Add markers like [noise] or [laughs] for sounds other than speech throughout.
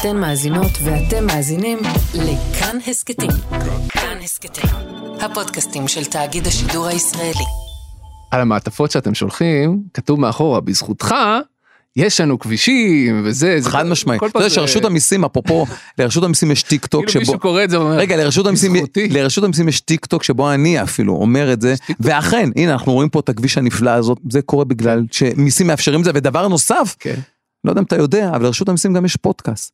אתן מאזינות ואתם מאזינים לכאן הסכתים. כאן הסכתים, הפודקאסטים של תאגיד השידור הישראלי. על המעטפות שאתם שולחים, כתוב מאחורה, בזכותך, יש לנו כבישים וזה, זה חד משמעי. כל אתה פעם יודע זה- שרשות המיסים, אפרופו, לרשות המיסים יש טיק טוק כאילו שבו... מישהו קורא את זה ואומר, רגע, לרשות המיסים, בזכותי. לרשות המיסים יש טיק טוק שבו אני אפילו אומר את זה, ואכן, הנה אנחנו רואים פה את הכביש הנפלא הזאת, זה קורה בגלל שמיסים מאפשרים את זה, ודבר נוסף, כן. לא יודע אם אתה יודע, אבל לרשות המיסים גם יש פודקאסט.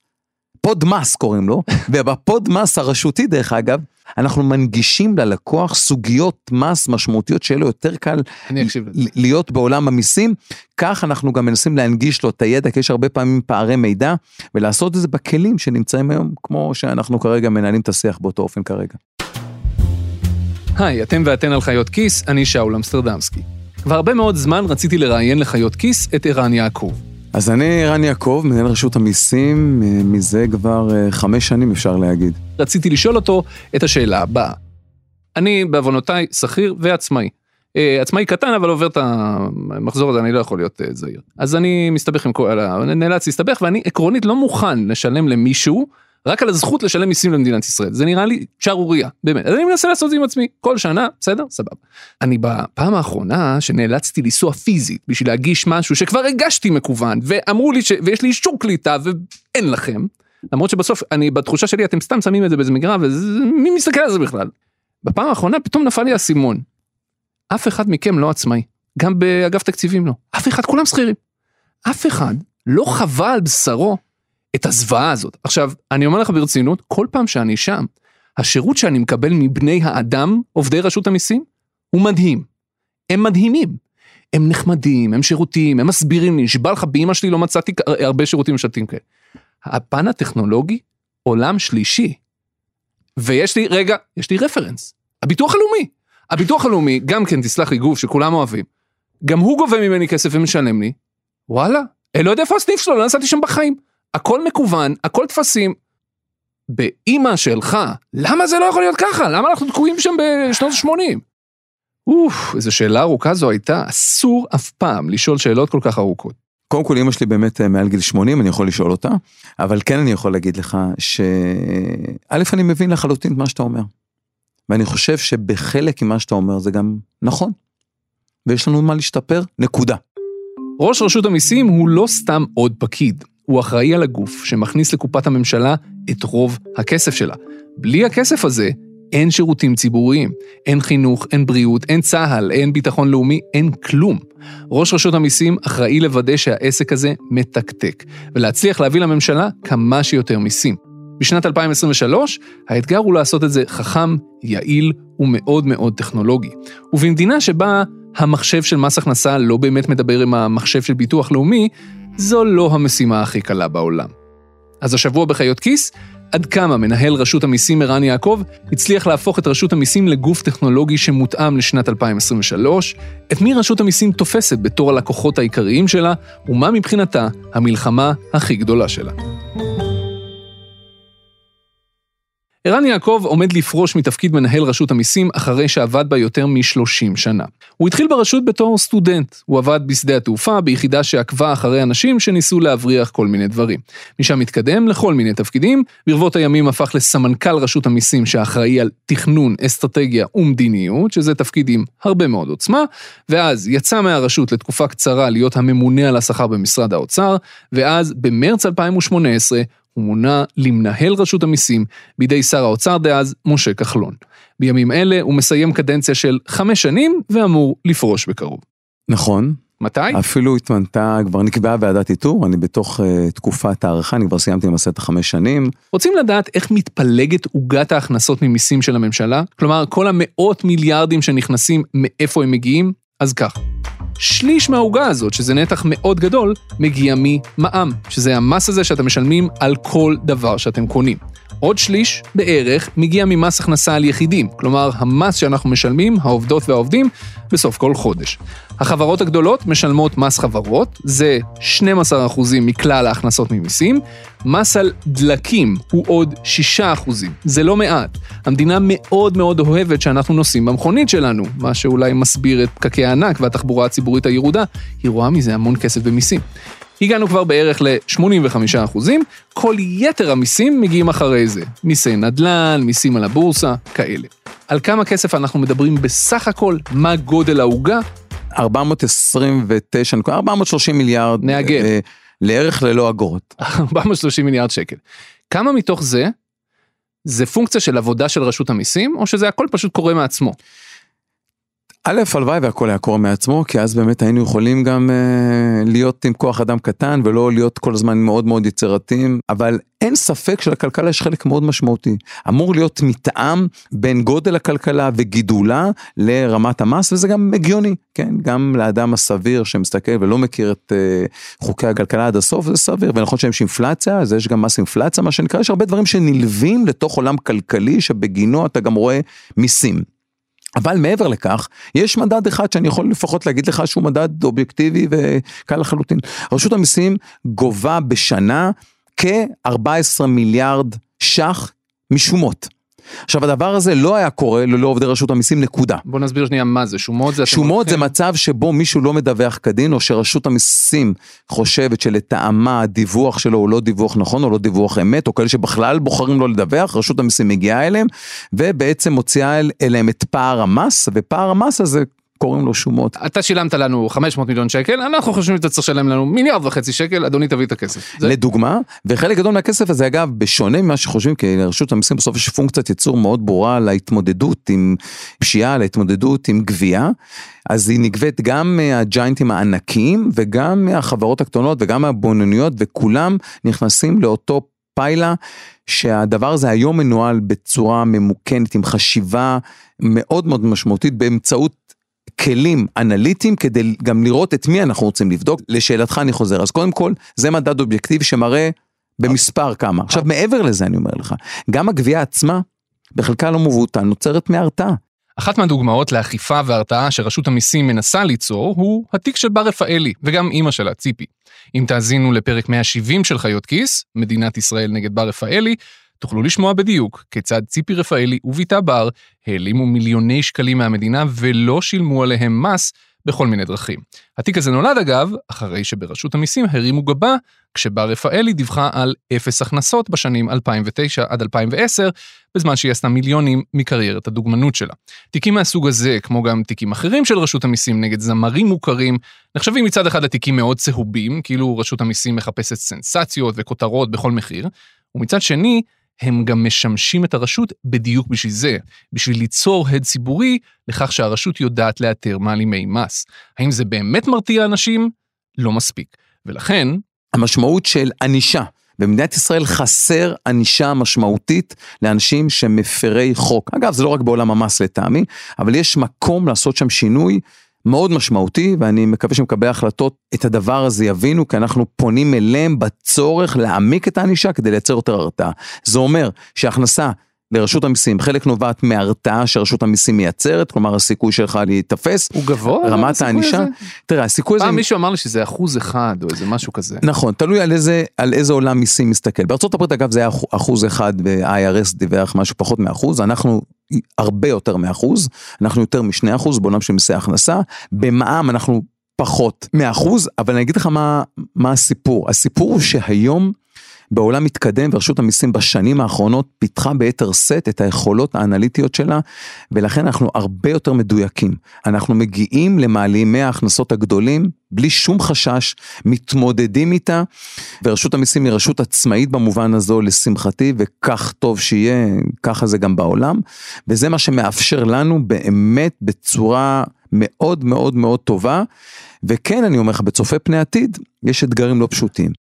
פודמאס קוראים לו, [laughs] ובפודמאס הרשותי דרך אגב, אנחנו מנגישים ללקוח סוגיות מס משמעותיות שיהיה לו יותר קל להיות בעולם המיסים, כך אנחנו גם מנסים להנגיש לו את הידע, כי יש הרבה פעמים פערי מידע, ולעשות את זה בכלים שנמצאים היום, כמו שאנחנו כרגע מנהלים את השיח באותו אופן כרגע. היי, אתם ואתן על חיות כיס, אני שאול אמסטרדמסקי. כבר הרבה מאוד זמן רציתי לראיין לחיות כיס את ערן יעקב. אז אני רן יעקב, מנהל רשות המיסים, אה, מזה כבר אה, חמש שנים אפשר להגיד. רציתי לשאול אותו את השאלה הבאה. אני בעוונותיי שכיר ועצמאי. אה, עצמאי קטן אבל עובר את המחזור הזה אני לא יכול להיות זהיר. אז אני מסתבך עם כל ה... נאלץ להסתבך ואני עקרונית לא מוכן לשלם למישהו רק על הזכות לשלם מיסים למדינת ישראל. זה נראה לי שערורייה, באמת. אז אני מנסה לעשות את זה עם עצמי כל שנה, בסדר? סבבה. אני בפעם האחרונה שנאלצתי לנסוע פיזית בשביל להגיש משהו שכבר הגשתי מקוון ואמרו לי ש... ויש לי אישור קליטה ואין לכם. למרות שבסוף אני בתחושה שלי אתם סתם שמים את זה באיזה מגרע ומי מסתכל על זה בכלל. בפעם האחרונה פתאום נפל לי האסימון. אף אחד מכם לא עצמאי, גם באגף תקציבים לא. אף אחד, כולם שכירים. אף אחד לא חווה על בשרו את הזוועה הזאת. עכשיו, אני אומר לך ברצינות, כל פעם שאני שם, השירות שאני מקבל מבני האדם, עובדי רשות המיסים, הוא מדהים. הם מדהימים. הם נחמדים, הם שירותיים, הם מסבירים לי, נשבע לך באמא שלי לא מצאתי הרבה שירותים ממשלתיים כאלה. הפן הטכנולוגי, עולם שלישי. ויש לי, רגע, יש לי רפרנס. הביטוח הלאומי. הביטוח הלאומי, גם כן, תסלח לי, גוף שכולם אוהבים, גם הוא גובה ממני כסף ומשלם לי, וואלה, אני לא יודע איפה הסניף שלו, לא נסעתי שם בחיים. הכל מקוון, הכל טפסים. באימא שלך, למה זה לא יכול להיות ככה? למה אנחנו תקועים שם בשנות ה-80? אוף, איזו שאלה ארוכה זו הייתה, אסור אף פעם לשאול שאלות כל כך ארוכות. קודם כל, אמא שלי באמת אה, מעל גיל 80, אני יכול לשאול אותה, אבל כן אני יכול להגיד לך ש... א', אני מבין לחלוטין את מה שאתה אומר. ואני חושב שבחלק ממה שאתה אומר זה גם נכון. ויש לנו מה להשתפר, נקודה. ראש רשות המיסים הוא לא סתם עוד פקיד, הוא אחראי על הגוף שמכניס לקופת הממשלה את רוב הכסף שלה. בלי הכסף הזה, אין שירותים ציבוריים, אין חינוך, אין בריאות, אין צה"ל, אין ביטחון לאומי, אין כלום. ראש רשות המיסים אחראי לוודא שהעסק הזה מתקתק, ולהצליח להביא לממשלה כמה שיותר מיסים. בשנת 2023, האתגר הוא לעשות את זה חכם, יעיל ומאוד מאוד טכנולוגי. ובמדינה שבה המחשב של מס הכנסה לא באמת מדבר עם המחשב של ביטוח לאומי, זו לא המשימה הכי קלה בעולם. אז השבוע בחיות כיס, עד כמה מנהל רשות המיסים ערן יעקב הצליח להפוך את רשות המיסים לגוף טכנולוגי שמותאם לשנת 2023, את מי רשות המיסים תופסת בתור הלקוחות העיקריים שלה, ומה מבחינתה המלחמה הכי גדולה שלה. ערן יעקב עומד לפרוש מתפקיד מנהל רשות המיסים אחרי שעבד בה יותר מ-30 שנה. הוא התחיל ברשות בתור סטודנט, הוא עבד בשדה התעופה ביחידה שעקבה אחרי אנשים שניסו להבריח כל מיני דברים. משם התקדם לכל מיני תפקידים, ברבות הימים הפך לסמנכ"ל רשות המיסים שאחראי על תכנון, אסטרטגיה ומדיניות, שזה תפקיד עם הרבה מאוד עוצמה, ואז יצא מהרשות לתקופה קצרה להיות הממונה על השכר במשרד האוצר, ואז במרץ 2018 הוא מונה למנהל רשות המיסים בידי שר האוצר דאז, משה כחלון. בימים אלה הוא מסיים קדנציה של חמש שנים ואמור לפרוש בקרוב. נכון, מתי? אפילו התמנתה, כבר נקבעה ועדת איתור, אני בתוך uh, תקופת הערכה, אני כבר סיימתי למעשה את החמש שנים. רוצים לדעת איך מתפלגת עוגת ההכנסות ממיסים של הממשלה? כלומר, כל המאות מיליארדים שנכנסים, מאיפה הם מגיעים? אז כך. שליש מהעוגה הזאת, שזה נתח מאוד גדול, מגיע ממע"מ, שזה המס הזה שאתם משלמים על כל דבר שאתם קונים. עוד שליש, בערך, מגיע ממס הכנסה על יחידים, כלומר, המס שאנחנו משלמים, העובדות והעובדים, בסוף כל חודש. החברות הגדולות משלמות מס חברות, זה 12% מכלל ההכנסות ממיסים, מס על דלקים הוא עוד 6%, זה לא מעט. המדינה מאוד מאוד אוהבת שאנחנו נוסעים במכונית שלנו, מה שאולי מסביר את פקקי הענק והתחבורה הציבורית הירודה, היא רואה מזה המון כסף במיסים. הגענו כבר בערך ל-85 אחוזים, כל יתר המיסים מגיעים אחרי זה. מיסי נדל"ן, מיסים על הבורסה, כאלה. על כמה כסף אנחנו מדברים בסך הכל, מה גודל העוגה? 429, 430 מיליארד. נעגל. אה, לערך ללא אגרות. [laughs] 430 מיליארד שקל. כמה מתוך זה, זה פונקציה של עבודה של רשות המיסים, או שזה הכל פשוט קורה מעצמו? א', הלוואי והכל היה קורה מעצמו, כי אז באמת היינו יכולים גם אה, להיות עם כוח אדם קטן ולא להיות כל הזמן מאוד מאוד יצירתיים, אבל אין ספק שלכלכלה יש חלק מאוד משמעותי. אמור להיות מתאם בין גודל הכלכלה וגידולה לרמת המס, וזה גם הגיוני, כן? גם לאדם הסביר שמסתכל ולא מכיר את אה, חוקי הכלכלה עד הסוף, זה סביר, ונכון שיש אינפלציה, אז יש גם מס אינפלציה, מה שנקרא, יש הרבה דברים שנלווים לתוך עולם כלכלי, שבגינו אתה גם רואה מיסים. אבל מעבר לכך, יש מדד אחד שאני יכול לפחות להגיד לך שהוא מדד אובייקטיבי וקל לחלוטין. רשות המיסים גובה בשנה כ-14 מיליארד ש"ח משומות. עכשיו הדבר הזה לא היה קורה ללא עובדי רשות המיסים נקודה. בוא נסביר שנייה מה זה, שומות זה... שומות זה מצב שבו מישהו לא מדווח כדין או שרשות המיסים חושבת שלטעמה הדיווח שלו הוא לא דיווח נכון או לא דיווח אמת או כאלה שבכלל בוחרים לא לדווח, רשות המיסים מגיעה אליהם ובעצם מוציאה אליהם את פער המס ופער המס הזה קוראים לו שומות. אתה שילמת לנו 500 מיליון שקל, אנחנו חושבים שאתה צריך לשלם לנו מיליארד וחצי שקל, אדוני תביא את הכסף. זה... לדוגמה, וחלק גדול מהכסף הזה אגב, בשונה ממה שחושבים, כי לרשות המיסים בסוף יש פונקציית ייצור מאוד ברורה להתמודדות עם פשיעה, להתמודדות עם גבייה, אז היא נגבית גם מהג'יינטים הענקיים וגם מהחברות הקטנות וגם מהבוננויות וכולם נכנסים לאותו פיילה שהדבר הזה היום מנוהל בצורה ממוכנת עם חשיבה מאוד מאוד משמעותית באמצעות כלים אנליטיים כדי גם לראות את מי אנחנו רוצים לבדוק. לשאלתך אני חוזר, אז קודם כל זה מדד אובייקטיבי שמראה במספר כמה. עכשיו מעבר לזה אני אומר לך, גם הגבייה עצמה בחלקה לא מבוטל נוצרת מהרתעה. אחת מהדוגמאות לאכיפה והרתעה שרשות המיסים מנסה ליצור הוא התיק של בר רפאלי וגם אימא שלה, ציפי. אם תאזינו לפרק 170 של חיות כיס, מדינת ישראל נגד בר רפאלי, תוכלו לשמוע בדיוק כיצד ציפי רפאלי ובתה בר העלימו מיליוני שקלים מהמדינה ולא שילמו עליהם מס בכל מיני דרכים. התיק הזה נולד אגב, אחרי שברשות המיסים הרימו גבה, כשבר רפאלי דיווחה על אפס הכנסות בשנים 2009 עד 2010, בזמן שהיא עשתה מיליונים מקריירת הדוגמנות שלה. תיקים מהסוג הזה, כמו גם תיקים אחרים של רשות המיסים נגד זמרים מוכרים, נחשבים מצד אחד לתיקים מאוד צהובים, כאילו רשות המיסים מחפשת סנסציות וכותרות בכל מחיר, ומצד שני, הם גם משמשים את הרשות בדיוק בשביל זה, בשביל ליצור הד ציבורי לכך שהרשות יודעת לאתר מעלימי מס. האם זה באמת מרתיע אנשים? לא מספיק. ולכן... המשמעות של ענישה. במדינת ישראל חסר ענישה משמעותית לאנשים שמפרי חוק. אגב, זה לא רק בעולם המס לטעמי, אבל יש מקום לעשות שם שינוי מאוד משמעותי, ואני מקווה שמקבלי ההחלטות את הדבר הזה יבינו, כי אנחנו פונים אליהם בצורך להעמיק את הענישה כדי לייצר יותר הרתעה. זה אומר שהכנסה לרשות המיסים, חלק נובעת מהרתעה שרשות המיסים מייצרת, כלומר הסיכוי שלך להיתפס. הוא גבוה? רמת הענישה. תראה, הסיכוי הזה... פעם מישהו אמר לי שזה אחוז אחד או איזה משהו כזה. נכון, תלוי על איזה, על איזה עולם מיסים מסתכל. בארה"ב אגב זה היה אחוז אחד ו-IRS דיווח משהו פחות מאחוז, אנחנו הרבה יותר מאחוז, אנחנו יותר משני אחוז בעולם של מיסי הכנסה, במע"מ אנחנו פחות מאחוז, אבל אני אגיד לך מה, מה הסיפור. הסיפור הוא שהיום בעולם מתקדם ורשות המיסים בשנים האחרונות פיתחה ביתר שאת את היכולות האנליטיות שלה ולכן אנחנו הרבה יותר מדויקים. אנחנו מגיעים למעלימי ההכנסות הגדולים בלי שום חשש, מתמודדים איתה ורשות המיסים היא רשות עצמאית במובן הזו לשמחתי וכך טוב שיהיה, ככה זה גם בעולם וזה מה שמאפשר לנו באמת בצורה מאוד מאוד מאוד טובה וכן אני אומר לך בצופה פני עתיד יש אתגרים לא פשוטים.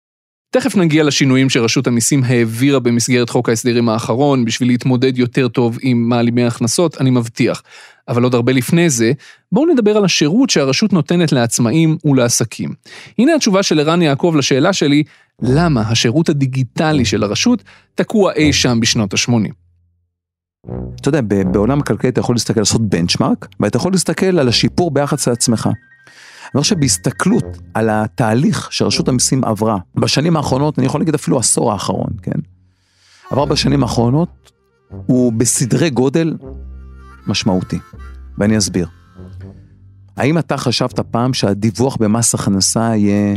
תכף נגיע לשינויים שרשות המיסים העבירה במסגרת חוק ההסדרים האחרון בשביל להתמודד יותר טוב עם מעלימי הכנסות, אני מבטיח. אבל עוד הרבה לפני זה, בואו נדבר על השירות שהרשות נותנת לעצמאים ולעסקים. הנה התשובה של ערן יעקב לשאלה שלי, למה השירות הדיגיטלי של הרשות תקוע אי שם בשנות ה-80. אתה יודע, בעולם הכלכלי אתה יכול להסתכל, לעשות בנצ'מארק, ואתה יכול להסתכל על השיפור ביחס לעצמך. אני חושב בהסתכלות על התהליך שרשות המיסים עברה בשנים האחרונות, אני יכול להגיד אפילו עשור האחרון, כן? עבר בשנים האחרונות, הוא בסדרי גודל משמעותי, ואני אסביר. האם אתה חשבת פעם שהדיווח במס הכנסה יהיה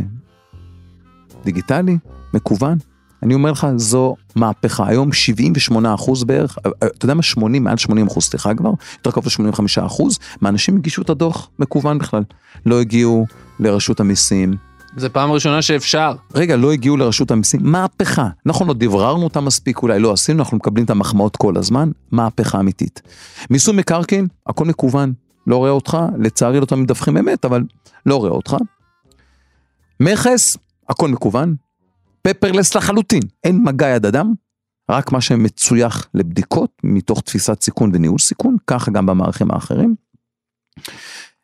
דיגיטלי, מקוון. אני אומר לך, זו מהפכה. היום 78 אחוז בערך, אה, אה, אתה יודע מה? 80, מעל 80 אחוז, סליחה כבר, יותר קרוב ל-85 אחוז, מהאנשים הגישו את הדוח מקוון בכלל. לא הגיעו לרשות המיסים. זה פעם ראשונה שאפשר. רגע, לא הגיעו לרשות המיסים, מהפכה. נכון, לא דבררנו אותה מספיק, אולי לא עשינו, אנחנו מקבלים את המחמאות כל הזמן, מהפכה אמיתית. מיסוי מקרקעין, הכל מקוון. לא רואה אותך, לצערי לא תמיד מדווחים אמת, אבל לא רואה אותך. מכס, הכל מקוון. פפרלס לחלוטין, אין מגע יד אדם, רק מה שמצויח לבדיקות מתוך תפיסת סיכון וניהול סיכון, ככה גם במערכים האחרים.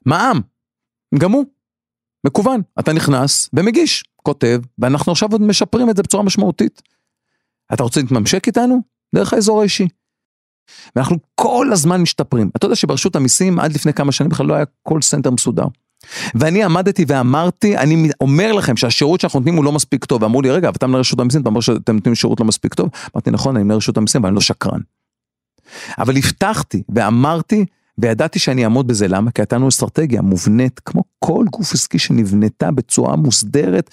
מע"מ, גם הוא, מקוון, אתה נכנס ומגיש, כותב, ואנחנו עכשיו עוד משפרים את זה בצורה משמעותית. אתה רוצה להתממשק איתנו? דרך האזור האישי. ואנחנו כל הזמן משתפרים. אתה יודע שברשות המיסים עד לפני כמה שנים בכלל לא היה call center מסודר. ואני עמדתי ואמרתי, אני אומר לכם שהשירות שאנחנו נותנים הוא לא מספיק טוב. ואמרו לי, רגע, אבל אתה מנהל רשות המיסים, אתה אומר שאתם נותנים שירות לא מספיק טוב? אמרתי, נכון, אני מנהל רשות המיסים, אבל אני לא שקרן. אבל הבטחתי ואמרתי, וידעתי שאני אעמוד בזה, למה? כי הייתה לנו אסטרטגיה מובנית, כמו כל גוף עסקי שנבנתה בצורה מוסדרת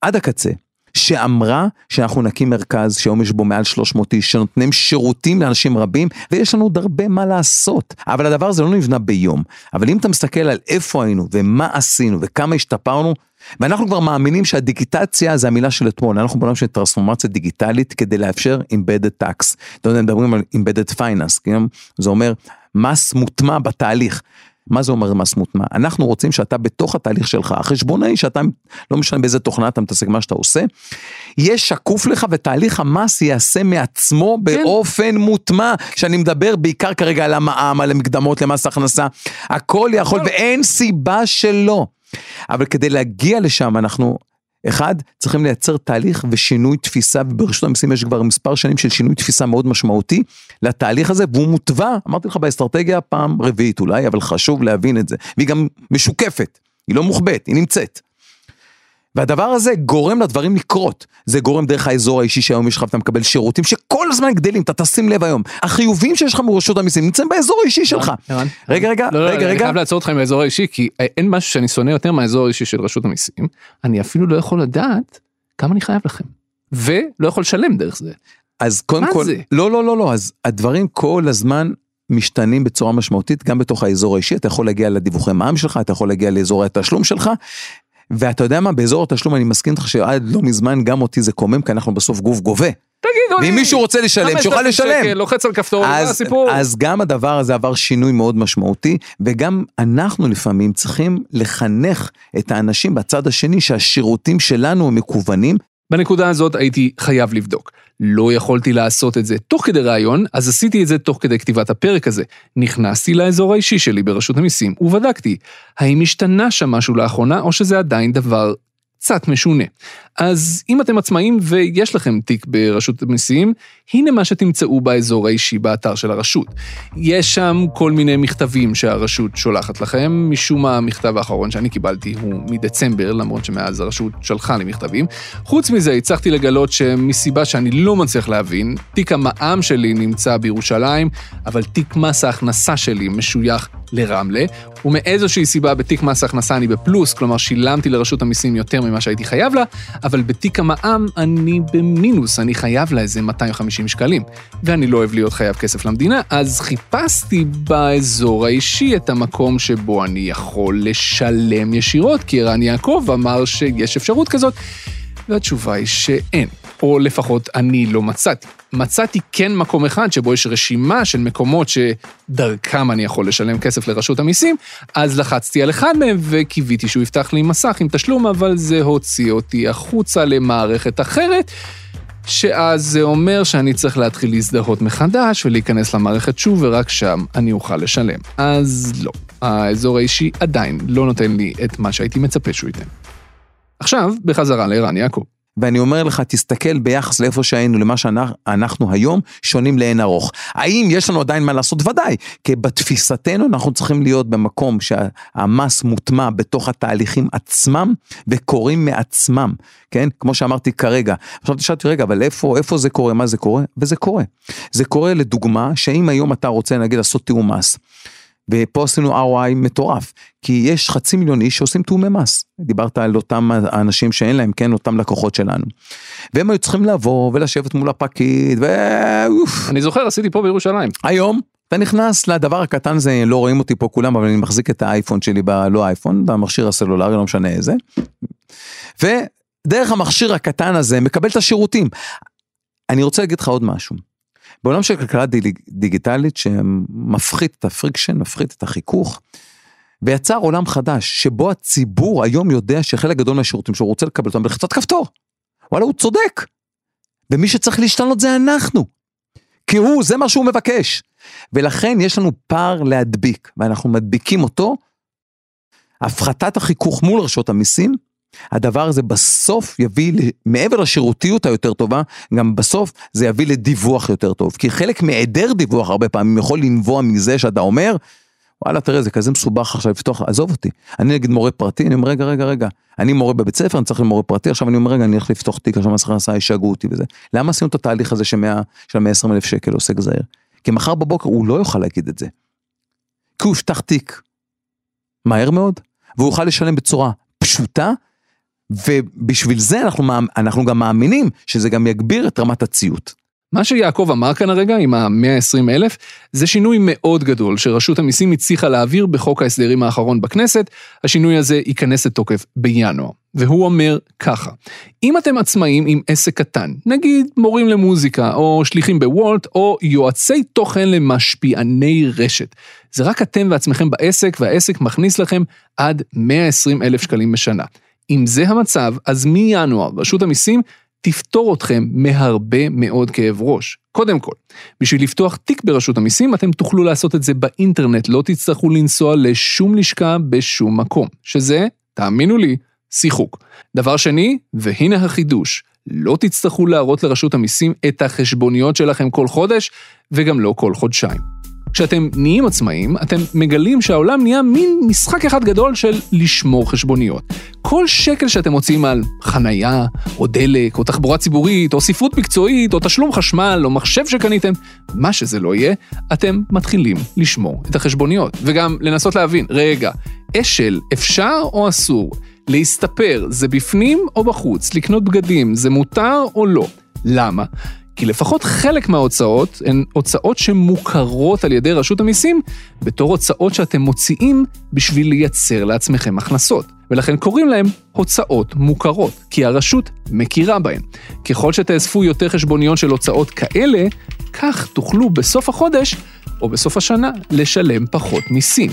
עד הקצה. שאמרה שאנחנו נקים מרכז שהיום יש בו מעל 300 איש שנותנים שירותים לאנשים רבים ויש לנו עוד הרבה מה לעשות אבל הדבר הזה לא נבנה ביום אבל אם אתה מסתכל על איפה היינו ומה עשינו וכמה השתפרנו ואנחנו כבר מאמינים שהדיגיטציה זה המילה של אתמול אנחנו בעולם של טרנספורמציה דיגיטלית כדי לאפשר embedded tax. אתה יודע, מדברים על embedded finance, כן? זה אומר מס מוטמע בתהליך. מה זה אומר מס מוטמע? אנחנו רוצים שאתה בתוך התהליך שלך, החשבונאי שאתה, לא משנה באיזה תוכנה אתה מתעסק מה שאתה עושה, יהיה שקוף לך ותהליך המס ייעשה מעצמו כן. באופן מוטמע, שאני מדבר בעיקר כרגע על המע"מ, על המקדמות למס הכנסה, הכל יכול ואין סיבה שלא. אבל כדי להגיע לשם אנחנו אחד, צריכים לייצר תהליך ושינוי תפיסה, וברשות המסים יש כבר מספר שנים של שינוי תפיסה מאוד משמעותי לתהליך הזה, והוא מוטבע, אמרתי לך באסטרטגיה פעם רביעית אולי, אבל חשוב להבין את זה, והיא גם משוקפת, היא לא מוחבאת, היא נמצאת. והדבר הזה גורם לדברים לקרות. זה גורם דרך האזור האישי שהיום יש לך ואתה מקבל שירותים שכל הזמן גדלים, אתה תשים לב היום. החיובים שיש לך מרשות המיסים נמצאים באזור האישי שלך. רגע, רגע, לא, לא, רגע, אני רגע. חייב לעצור אותך עם האזור האישי כי אין משהו שאני שונא יותר מהאזור האישי של רשות המיסים. אני אפילו לא יכול לדעת כמה אני חייב לכם. ולא יכול לשלם דרך זה. אז קודם מה כל, זה? לא, לא, לא, לא, אז הדברים כל הזמן משתנים בצורה משמעותית, גם בתוך האזור האישי, אתה יכול להגיע לדיווחי מע"מ שלך, אתה יכול להגיע לאזורי התשלום שלך, ואתה יודע מה, באזור התשלום אני מסכים איתך שעד לא מזמן גם אותי זה קומם, כי אנחנו בסוף גוף גובה. תגידו לי. ואם מישהו רוצה לשלם, שיוכל 5,000 לשלם. שקל, לוחץ על כפתור, מה הסיפור? אז גם הדבר הזה עבר שינוי מאוד משמעותי, וגם אנחנו לפעמים צריכים לחנך את האנשים בצד השני שהשירותים שלנו הם מקוונים, בנקודה הזאת הייתי חייב לבדוק. לא יכולתי לעשות את זה תוך כדי ראיון, אז עשיתי את זה תוך כדי כתיבת הפרק הזה. נכנסתי לאזור האישי שלי ברשות המיסים ובדקתי, האם השתנה שם משהו לאחרונה או שזה עדיין דבר קצת משונה. אז אם אתם עצמאים ויש לכם תיק ברשות המיסים, הנה מה שתמצאו באזור האישי באתר של הרשות. יש שם כל מיני מכתבים שהרשות שולחת לכם, משום מה המכתב האחרון שאני קיבלתי הוא מדצמבר, למרות שמאז הרשות שלחה לי מכתבים. חוץ מזה, הצלחתי לגלות שמסיבה שאני לא מצליח להבין, תיק המע"מ שלי נמצא בירושלים, אבל תיק מס ההכנסה שלי משוייך לרמלה, ומאיזושהי סיבה בתיק מס ההכנסה אני בפלוס, כלומר שילמתי לרשות המיסים יותר ממה שהייתי חייב לה, אבל בתיק המע"מ אני במינוס, אני חייב לה איזה 250 שקלים. ואני לא אוהב להיות חייב כסף למדינה, אז חיפשתי באזור האישי את המקום שבו אני יכול לשלם ישירות, כי ערן יעקב אמר שיש אפשרות כזאת, והתשובה היא שאין. או לפחות אני לא מצאתי. מצאתי כן מקום אחד שבו יש רשימה של מקומות שדרכם אני יכול לשלם כסף לרשות המיסים, אז לחצתי על אחד מהם וקיוויתי שהוא יפתח לי מסך עם תשלום, אבל זה הוציא אותי החוצה למערכת אחרת. שאז זה אומר שאני צריך להתחיל להזדהות מחדש ולהיכנס למערכת שוב, ורק שם אני אוכל לשלם. אז לא, האזור האישי עדיין לא נותן לי את מה שהייתי מצפה שהוא ייתן. עכשיו, בחזרה לערן יעקב. ואני אומר לך, תסתכל ביחס לאיפה שהיינו, למה שאנחנו היום, שונים לאין ארוך. האם יש לנו עדיין מה לעשות? ודאי, כי בתפיסתנו אנחנו צריכים להיות במקום שהמס מוטמע בתוך התהליכים עצמם, וקורים מעצמם, כן? כמו שאמרתי כרגע. עכשיו תשאלתי, רגע, אבל איפה, איפה זה קורה, מה זה קורה? וזה קורה. זה קורה לדוגמה, שאם היום אתה רוצה, נגיד, לעשות תיאום מס, ופה עשינו ROI מטורף, כי יש חצי מיליון איש שעושים תיאומי מס. דיברת על אותם האנשים שאין להם, כן, אותם לקוחות שלנו. והם היו צריכים לבוא ולשבת מול הפקיד, ואוף. אני זוכר, עשיתי פה בירושלים. היום, אתה נכנס לדבר הקטן הזה, לא רואים אותי פה כולם, אבל אני מחזיק את האייפון שלי, ב, לא אייפון, במכשיר הסלולרי, לא משנה איזה. ודרך המכשיר הקטן הזה מקבל את השירותים. אני רוצה להגיד לך עוד משהו. בעולם של כלכלה דיג, דיגיטלית שמפחית את ה friction, מפחית את החיכוך, ויצר עולם חדש, שבו הציבור היום יודע שחלק גדול מהשירותים שהוא רוצה לקבל אותם בלחיצת כפתור. וואלה, הוא צודק. ומי שצריך להשתנות זה אנחנו. כי הוא, זה מה שהוא מבקש. ולכן יש לנו פער להדביק, ואנחנו מדביקים אותו. הפחתת החיכוך מול רשות המיסים הדבר הזה בסוף יביא, מעבר לשירותיות היותר טובה, גם בסוף זה יביא לדיווח יותר טוב. כי חלק מהיעדר דיווח הרבה פעמים יכול לנבוע מזה שאתה אומר, וואלה תראה זה כזה מסובך עכשיו לפתוח, עזוב אותי. אני נגיד מורה פרטי, אני אומר רגע רגע רגע, אני מורה בבית ספר, אני צריך למורה פרטי, עכשיו אני אומר רגע אני הולך לפתוח תיק, עכשיו מס הכנסה ישגעו אותי וזה. למה עשינו את התהליך הזה שמאה, של 120 אלף שקל עוסק זעיר? כי מחר בבוקר הוא לא יוכל להגיד את זה. כי הוא יפתח תיק מהר מאוד, והוא יוכל לשלם בצורה פשוטה ובשביל זה אנחנו, אנחנו גם מאמינים שזה גם יגביר את רמת הציות. מה שיעקב אמר כאן הרגע עם ה-120 אלף, זה שינוי מאוד גדול שרשות המיסים הצליחה להעביר בחוק ההסדרים האחרון בכנסת, השינוי הזה ייכנס לתוקף בינואר. והוא אומר ככה, אם אתם עצמאים עם עסק קטן, נגיד מורים למוזיקה, או שליחים בוולט, או יועצי תוכן למשפיעני רשת, זה רק אתם ועצמכם בעסק, והעסק מכניס לכם עד 120 אלף שקלים בשנה. אם זה המצב, אז מינואר רשות המיסים תפתור אתכם מהרבה מאוד כאב ראש. קודם כל, בשביל לפתוח תיק ברשות המיסים, אתם תוכלו לעשות את זה באינטרנט, לא תצטרכו לנסוע לשום לשכה בשום מקום, שזה, תאמינו לי, שיחוק. דבר שני, והנה החידוש, לא תצטרכו להראות לרשות המיסים את החשבוניות שלכם כל חודש, וגם לא כל חודשיים. כשאתם נהיים עצמאים, אתם מגלים שהעולם נהיה מין משחק אחד גדול של לשמור חשבוניות. כל שקל שאתם מוצאים על חנייה, או דלק, או תחבורה ציבורית, או ספרות מקצועית, או תשלום חשמל, או מחשב שקניתם, מה שזה לא יהיה, אתם מתחילים לשמור את החשבוניות. וגם לנסות להבין, רגע, אשל אפשר או אסור? להסתפר, זה בפנים או בחוץ? לקנות בגדים, זה מותר או לא? למה? כי לפחות חלק מההוצאות הן הוצאות שמוכרות על ידי רשות המיסים בתור הוצאות שאתם מוציאים בשביל לייצר לעצמכם הכנסות. ולכן קוראים להם הוצאות מוכרות, כי הרשות מכירה בהן. ככל שתאספו יותר חשבוניות של הוצאות כאלה, כך תוכלו בסוף החודש או בסוף השנה לשלם פחות מיסים.